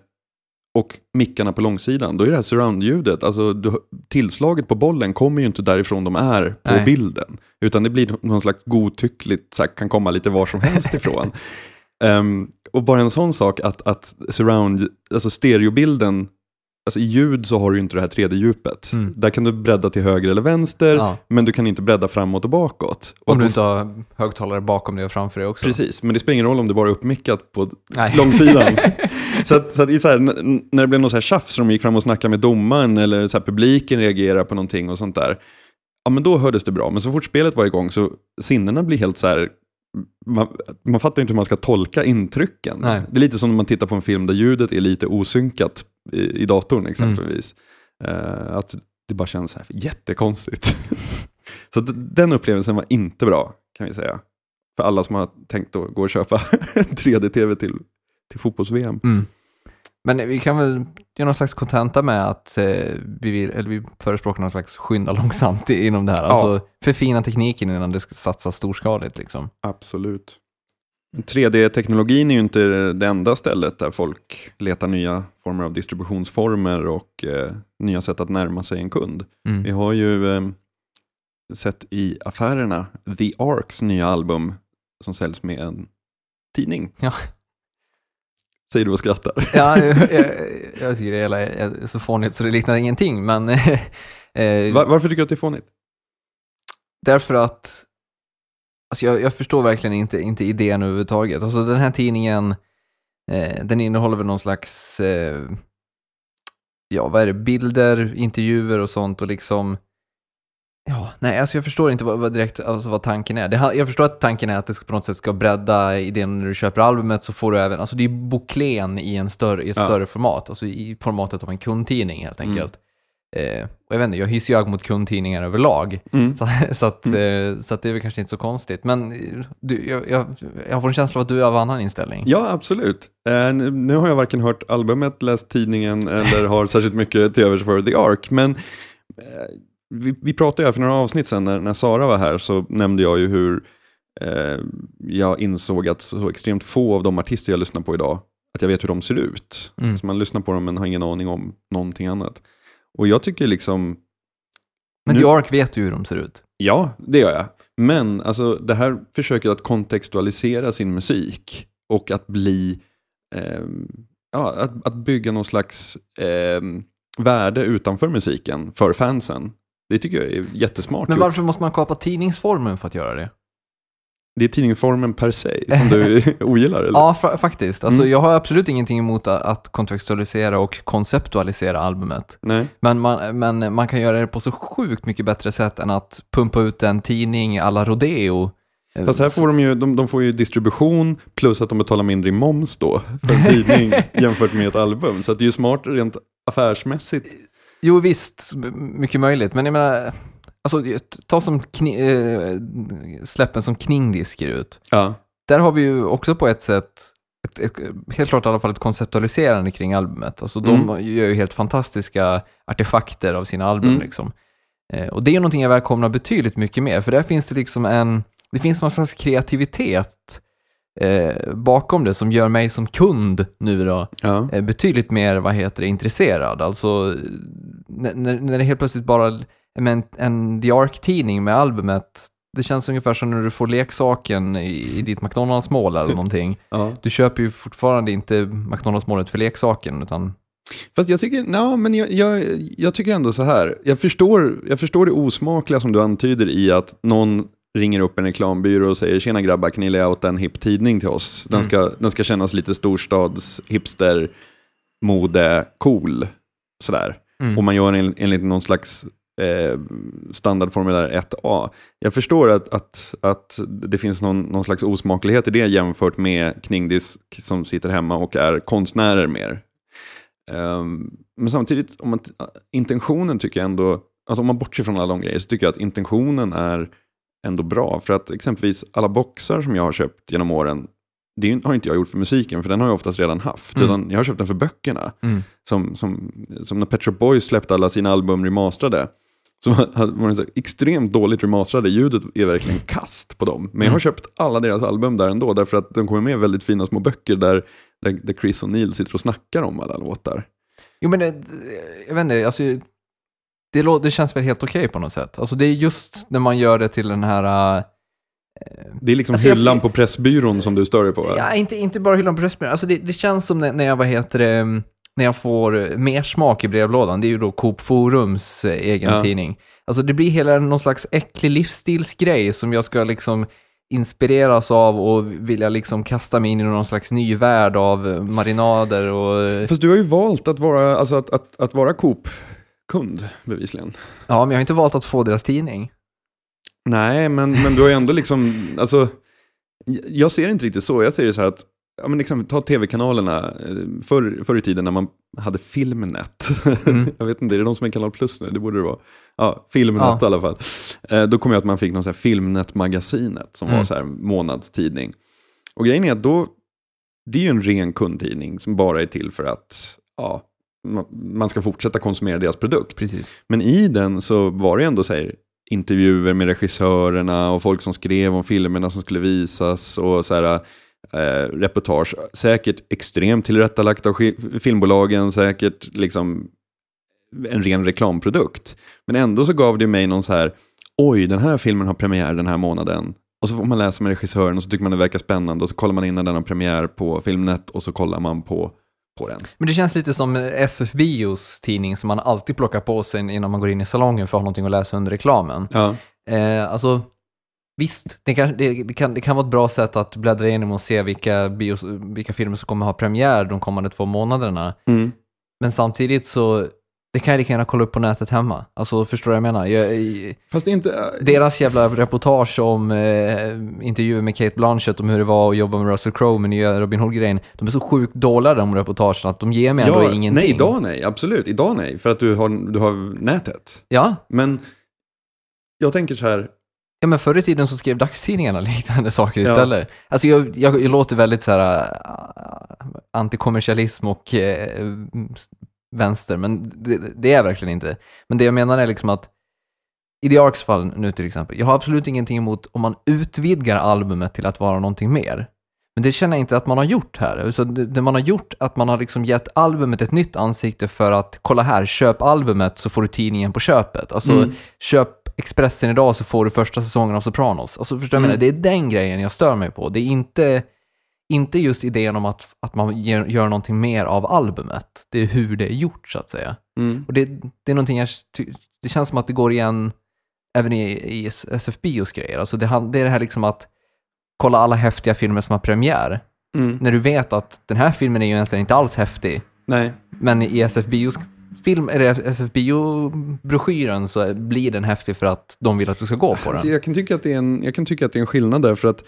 och mickarna på långsidan, då är det här surround-ljudet, alltså du, tillslaget på bollen kommer ju inte därifrån de är på Nej. bilden, utan det blir någon slags godtyckligt, så här, kan komma lite var som helst ifrån. Ehm, och bara en sån sak att, att surround, alltså stereobilden, alltså i ljud så har du ju inte det här 3D-djupet. Mm. Där kan du bredda till höger eller vänster, Ja. men du kan inte bredda framåt och bakåt. Och Om du inte har högtalare bakom dig och framför dig också. Precis, men det spelar ingen roll om det bara är uppmickat på Nej. långsidan. så att, så att så här, när det blev något så här tjafs, som de gick fram och snackade med domaren, eller så här, publiken reagerade på någonting och sånt där, ja men då hördes det bra. Men så fort spelet var igång så sinnena blir helt så här, man, man fattar inte hur man ska tolka intrycken. Nej. Det är lite som när man tittar på en film där ljudet är lite osynkat i, i datorn exempelvis. Eh, att det bara känns så här jättekonstigt. så den upplevelsen var inte bra, kan vi säga. För alla som har tänkt att gå och köpa 3D-TV till, till fotbolls-VM. Mm. Men vi kan väl göra någon slags kontenta med att eh, vi, vill, eller vi förespråkar någon slags skynda långsamt inom det här. Alltså förfina tekniken innan det ska satsas storskaligt liksom. Absolut. 3D-teknologin är ju inte det enda stället där folk letar nya former av distributionsformer och eh, nya sätt att närma sig en kund. Mm. Vi har ju eh, sett i affärerna The Arks nya album som säljs med en tidning. Ja. Säger du och skrattar. Ja, jag, jag, jag tycker det hela är så fånigt så det liknar ingenting, men eh, Var, varför tycker du att det är fånigt? därför att alltså jag, jag förstår verkligen inte, inte idén överhuvudtaget. Alltså den här tidningen, eh, den innehåller väl någon slags, eh, ja vad är det, bilder, intervjuer och sånt och liksom Ja, nej, alltså jag förstår inte vad, vad direkt alltså vad tanken är. Det, jag förstår att tanken är att det ska på något sätt ska bredda idén när du köper albumet så får du även, alltså det är boklén i, en större, i ett Ja. större format, alltså i formatet av en kundtidning helt Mm. enkelt. Eh, och jag vet inte, jag hyser ju ög mot kundtidningar överlag, Mm. så, så, att, eh, så att det är väl kanske inte så konstigt. Men du, jag, jag, jag får en känsla av att du är av annan inställning. Ja, absolut. Eh, nu- nu har jag varken hört albumet, läst tidningen eller har särskilt mycket till övers för The Ark. Men eh, vi, vi pratade ju för några avsnitt sedan när, när Sara var här så nämnde jag ju hur eh, jag insåg att så extremt få av de artister jag lyssnar på idag, att jag vet hur de ser ut. Mm. Så man lyssnar på dem men har ingen aning om någonting annat. Och jag tycker liksom, Men Nu- Ark vet ju hur de ser ut. Ja, det gör jag. Men alltså, det här försöker att kontextualisera sin musik och att bli, ehm, ja, att, att bygga någon slags ehm, värde utanför musiken för fansen. Det tycker jag är jättesmart Men gjort. varför måste man kapa tidningsformen för att göra det? Det är tidningsformen per se som du ogillar, eller? Ja, fa- faktiskt. Alltså, Mm. Jag har absolut ingenting emot att kontextualisera och konceptualisera albumet. Nej. Men man, men man kan göra det på så sjukt mycket bättre sätt än att pumpa ut en tidning alla Rodeo. Eh, Fast här får de ju, de, de får ju distribution plus att de betalar mindre i moms då för en tidning jämfört med ett album. Så det är ju smart rent affärsmässigt. Jo visst, mycket möjligt. Men jag menar, alltså, ta som eh, släppen som Kningdisk ser ut. Ja. Där har vi ju också på ett sätt, ett, ett, helt klart i alla fall ett konceptualiserande kring albumet. Alltså de Mm. gör ju helt fantastiska artefakter av sina album Mm. liksom. Eh, och det är ju någonting jag välkomnar betydligt mycket mer, för där finns det liksom en, det finns någon slags kreativitet eh, bakom det som gör mig som kund nu då Ja. eh, betydligt mer, vad heter det, intresserad. Alltså, när, när det helt plötsligt bara en, en The Ark-tidning med albumet, det känns ungefär som när du får leksaken i, i ditt McDonalds-mål eller någonting. ja. Du köper ju fortfarande inte McDonalds-målet för leksaken, utan Fast jag tycker, no, men jag, jag, jag tycker ändå så här. Jag förstår, jag förstår det osmakliga som du antyder i att någon ringer upp en reklambyrå och säger tjena grabbar, kan ni lägga en hipp tidning till oss? Den, Mm. ska, den ska kännas lite storstads, hipster, mode, cool. Sådär. Mm. Och man gör en, enligt någon slags eh, standardformulär 1A. Jag förstår att, att, att det finns någon, någon slags osmaklighet i det jämfört med Kningdisk som sitter hemma och är konstnärer mer. Ehm, men samtidigt, om man, intentionen tycker jag ändå, alltså om man bortser från alla de grejer, så tycker jag att intentionen är ändå bra. För att exempelvis alla boxar som jag har köpt genom åren, det har inte jag gjort för musiken, för den har jag oftast redan haft. Mm. Utan jag har köpt den för böckerna. Mm. Som, som, som när Pet Shop Boys släppte alla sina album remasterade. Så var det så extremt dåligt remasterade, ljudet är verkligen kast på dem. Men jag har Mm. köpt alla deras album där ändå, därför att de kommer med väldigt fina små böcker där, där, där Chris och Neil sitter och snackar om alla låtar. Jo men det, jag vet inte, alltså, det, det känns väl helt okej på något sätt. Alltså det är just när man gör det till den här eh, Det är liksom Alltså, jag- hyllan på Pressbyrån som du stör dig på. Ja, inte, inte bara hyllan på Pressbyrån. Alltså det, det känns som när, när jag, vad heter det, mm, när jag får mer smak i brevlådan. Det är ju då Coop Forums eh, egen Ja. tidning. Alltså det blir hela någon slags äcklig livsstilsgrej som jag ska liksom inspireras av och vilja liksom kasta mig in i någon slags ny värld av marinader och... Fast du har ju valt att vara, alltså att, att, att vara Coop-kund bevisligen. Ja, men jag har inte valt att få deras tidning. Nej, men, men du har ju ändå liksom, alltså, jag ser det inte riktigt så. Jag ser det så här att, ja men liksom, ta tv-kanalerna, eh, förr, förr i tiden när man hade Filmnet. Mm. jag vet inte, är det de som är Kanal Plus nu? Det borde det vara. Ja, Filmnet Ja. i alla fall. Eh, då kom jag att man fick någon så här Filmnet-magasinet som var Mm. så här månadstidning. Och grejen är att då, det är ju en ren kundtidning som bara är till för att, ja, man ska fortsätta konsumera deras produkt. Precis. Men i den så var det ändå så här, intervjuer med regissörerna och folk som skrev om filmerna som skulle visas och så här, eh, reportage. Säkert extremt tillrättalagt av filmbolagen, säkert liksom en ren reklamprodukt. Men ändå så gav det mig någon så här, oj, den här filmen har premiär den här månaden. Och så får man läsa med regissören och så tycker man det verkar spännande och så kollar man in när den har premiär på Filmnet och så kollar man på, på den. Men det känns lite som SF Bios tidning som man alltid plockar på sig innan man går in i salongen för att ha någonting att läsa under reklamen. Ja, Eh, alltså, visst, det kan, det, det, kan, det kan vara ett bra sätt att bläddra igenom och se vilka, bios, vilka filmer som kommer ha premiär de kommande två månaderna. mm. Men samtidigt så, Det kan jag lika gärna kolla upp på nätet hemma. Alltså, förstår du vad jag menar? Jag, Fast inte... deras jävla reportage om eh, intervjuer med Kate Blanchett om hur det var att jobba med Russell Crowe med nya Robin Hood-grejen. De är så sjukt dåliga de reportagen att de ger mig ändå ja, ingenting. nej, idag nej. Absolut, idag nej. För att du har, du har nätet. Ja, Men jag tänker så här, Ja, men förr i tiden så skrev dagstidningarna liknande saker Ja. istället. Alltså jag, jag, jag låter väldigt så här äh, antikommersialism och äh, vänster, men det, det är verkligen inte. Men det jag menar är liksom att i The Arks fall nu till exempel, jag har absolut ingenting emot om man utvidgar albumet till att vara någonting mer. Men det känner jag inte att man har gjort här. Så det, det man har gjort är att man har liksom gett albumet ett nytt ansikte för att, kolla här, köp albumet så får du tidningen på köpet. Alltså, Mm. köp Expressen idag så får du första säsongen av Sopranos. Alltså förstår du jag Mm. Det är den grejen jag stör mig på. Det är inte, inte just idén om att, att man gör, gör någonting mer av albumet. Det är hur det är gjort så att säga. mm, Och det, det är någonting jag, det känns som att det går igen även i, i SF Bios grejer. Alltså det, det är det här liksom att kolla alla häftiga filmer som har premiär. mm, När du vet att den här filmen är ju egentligen inte alls häftig, nej. men i SF Bios film, eller SF Bio-broschyren så blir den häftig för att de vill att du ska gå på Alltså, den. jag, kan tycka att det är en, jag kan tycka att det är en skillnad där, för att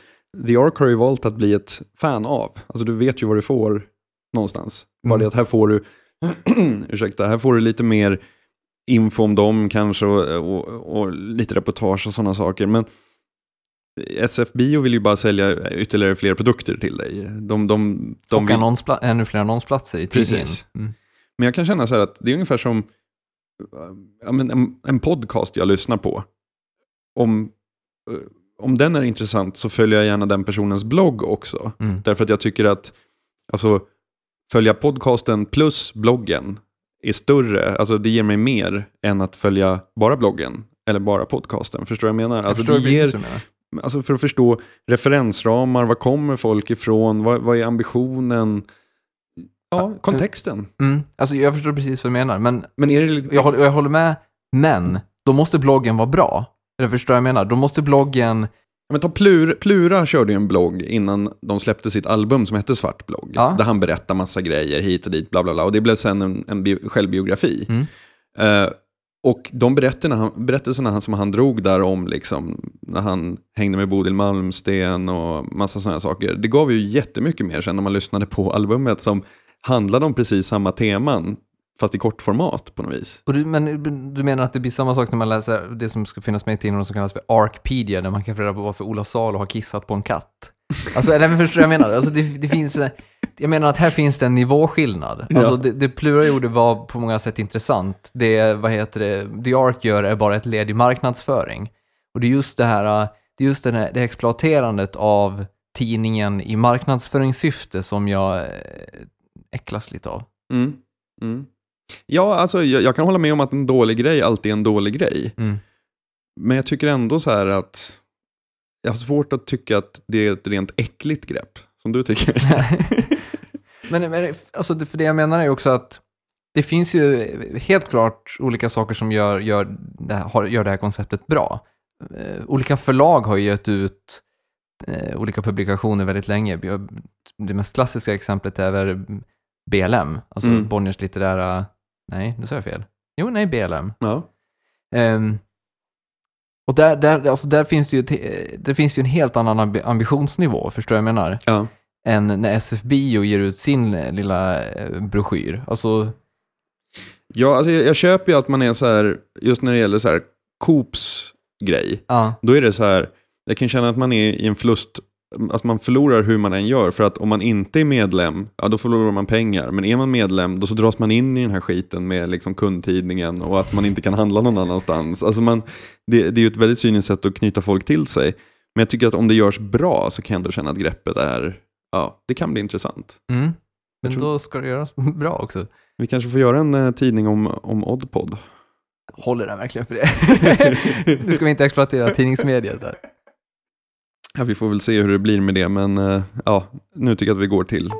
The Ark har ju valt att bli ett fan av. Alltså du vet ju vad du får någonstans. Bara Mm. det att här får du, ursäkta, här får du lite mer info om dem kanske och, och, och lite reportage och sådana saker. Men SF Bio vill ju bara sälja ytterligare fler produkter till dig. De, de, de och vill, annonspla- ännu fler annonsplatser i tidningen. Precis. Mm. Men jag kan känna så här att det är ungefär som ja, en, en podcast jag lyssnar på. Om, om den är intressant så följer jag gärna den personens blogg också. Mm. Därför att jag tycker att alltså, följa podcasten plus bloggen är större, alltså det ger mig mer än att följa bara bloggen eller bara podcasten. Förstår du vad jag menar? Jag Alltså, förstår det ger, du menar. alltså för att förstå referensramar, var kommer folk ifrån, vad, vad är ambitionen? Ja, kontexten. Mm. Alltså jag förstår precis vad du menar, men Men är det lite... jag håller, jag håller med, men då måste bloggen vara bra. Eller förstår vad jag menar? Då måste bloggen, Men ta Plura, Plura körde ju en blogg innan de släppte sitt album som hette Svart blogg. Ja. Där han berättar massa grejer hit och dit, bla bla bla. Och det blev sen en, en bio, självbiografi. Mm. Eh, och de berättelserna, han- berättelserna han, som han drog där om, liksom, när han hängde med Bodil Malmsten och massa sådana saker, det gav ju jättemycket mer sen när man lyssnade på albumet som handlade om precis samma teman, fast i kortformat på något vis. och du, men du menar att det blir samma sak när man läser det som ska finnas med i tidningen som kallas för Arcpedia, där man kan få reda på varför Ola Salo har kissat på en katt. Alltså, nej, men förstår du vad jag menar? Alltså, det, det finns, jag menar att här finns det en nivåskillnad. Ja. Alltså, det, det Plura gjorde var på många sätt intressant. Det, vad heter det, The Ark gör är bara ett led i marknadsföring. Och det är just det här, det är just den här, det exploaterandet av tidningen i marknadsföringssyfte som jag eh, äcklas lite av. Mm. Mm. Ja, alltså jag, jag kan hålla med om att en dålig grej alltid är en dålig grej. Mm. Men jag tycker ändå så här att jag har svårt att tycka att det är ett rent äckligt grepp, som du tycker. Men, men alltså, för det jag menar är också att det finns ju helt klart olika saker som gör, gör, det, här, gör det här konceptet bra. Eh, olika förlag har ju gett ut eh, olika publikationer väldigt länge. Det mest klassiska exemplet är väl BLM, alltså Mm. Bonniers litterära... Nej, nu sa jag fel. Jo, nej, BLM. ja. Ehm, och där, där, alltså där, finns det ju, det finns ju en helt annan ambi- ambitionsnivå, förstår jag vad jag menar? Ja. än när SF Bio ger ut sin eh, lilla eh, broschyr. Alltså, ja, alltså jag, jag köper ju att man är så här, just när det gäller så här Coops grej, ja, då är det så här, jag kan känna att man är i en förlust, alltså man förlorar hur man än gör, för att om man inte är medlem, ja då förlorar man pengar, men är man medlem, då så dras man in i den här skiten med liksom kundtidningen och att man inte kan handla någon annanstans. Alltså man, det, det är ju ett väldigt cyniskt sätt att knyta folk till sig. Men jag tycker att om det görs bra så kan jag ändå känna att greppet är, ja, det kan bli intressant. mm. Men tror- då ska det göras bra också. Vi kanske får göra en eh, tidning om, om Oddpod. Håller den verkligen för det? nu ska vi inte exploatera tidningsmediet där. Ja, vi får väl se hur det blir med det, men eh, ja, nu tycker jag att vi går till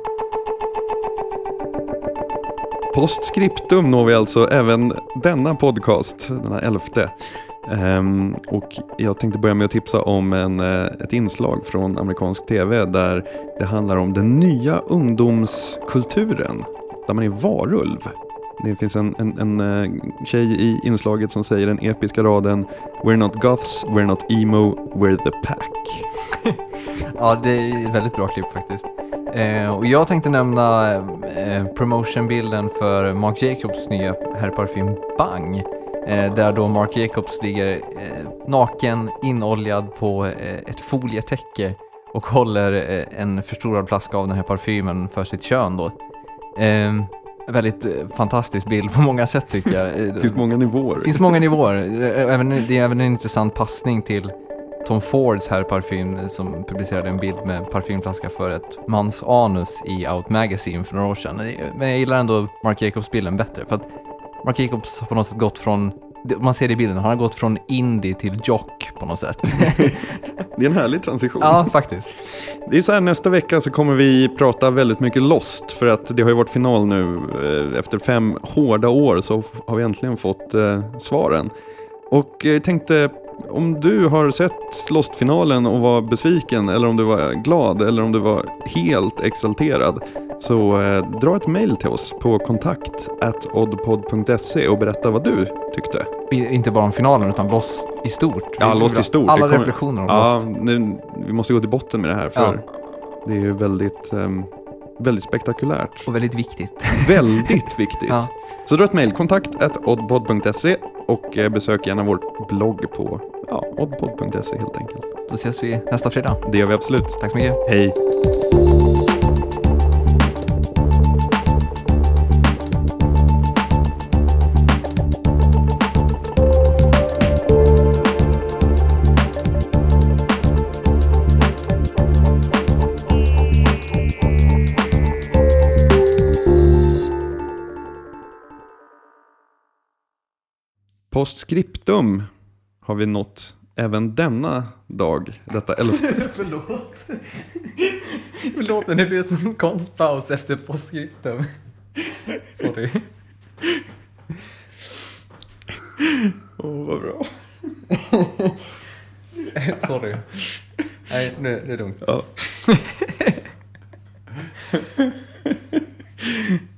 Postscriptum når vi alltså även denna podcast, denna elfte. Um, och jag tänkte börja med att tipsa om en, eh, ett inslag från amerikansk tv där det handlar om den nya ungdomskulturen, där man är varulv. Det finns en, en, en eh, tjej i inslaget som säger den episka raden We're not goths, we're not emo, we're the pack. Ja, det är ett väldigt bra klipp faktiskt. Eh, och jag tänkte nämna eh, promotionbilden för Marc Jacobs nya herrparfym Bang. Eh, där då Marc Jacobs ligger eh, naken, inoljad på eh, ett folietäcke och håller eh, en förstorad flaska av den här parfymen för sitt kön då. Eh, Eh, väldigt eh, fantastisk bild på många sätt tycker jag. Eh, Det finns många nivåer. det finns många nivåer. Eh, Även, det är även en intressant passning till Tom Fords herrparfym som publicerade en bild med parfymflaska för ett mans anus i Out Magazine för några år sedan. Men jag gillar ändå Marc Jacobs-bilden bättre för att Marc Jacobs har på något sätt gått från, man ser det i bilden, han har gått från indie till jock på något sätt. Det är en härlig transition. ja, faktiskt. Det är så här, nästa vecka så kommer vi prata väldigt mycket Lost för att det har ju varit final nu. Eh, Efter fem hårda år så har vi äntligen fått eh, svaren. Och jag tänkte, om du har sett Lost-finalen och var besviken eller om du var glad eller om du var helt exalterad så eh, dra ett mail till oss på kontakt oddpod.se och berätta vad du tyckte. I- Inte bara om finalen utan Lost i stort. Ja, Lost i stort. Alla kommer- reflektioner om Ja, Lost. nu, vi måste gå till botten med det här för det är ju väldigt, ehm, väldigt spektakulärt. Och väldigt viktigt. Väldigt viktigt. Ja. Så dra ett mejl, kontakt oddpod.se och eh, besök gärna vår blogg på ja, oddpod.se helt enkelt. Då ses vi nästa fredag. Det gör vi absolut. Tack så mycket. Hej! Postscriptum har vi nått även denna dag, detta elfte. Förlåt. Förlåt, det blev som konstpaus efter postscriptum. Sorry. Åh, vad bra. Sorry. Nej, nu, nu är det lugnt. Ja.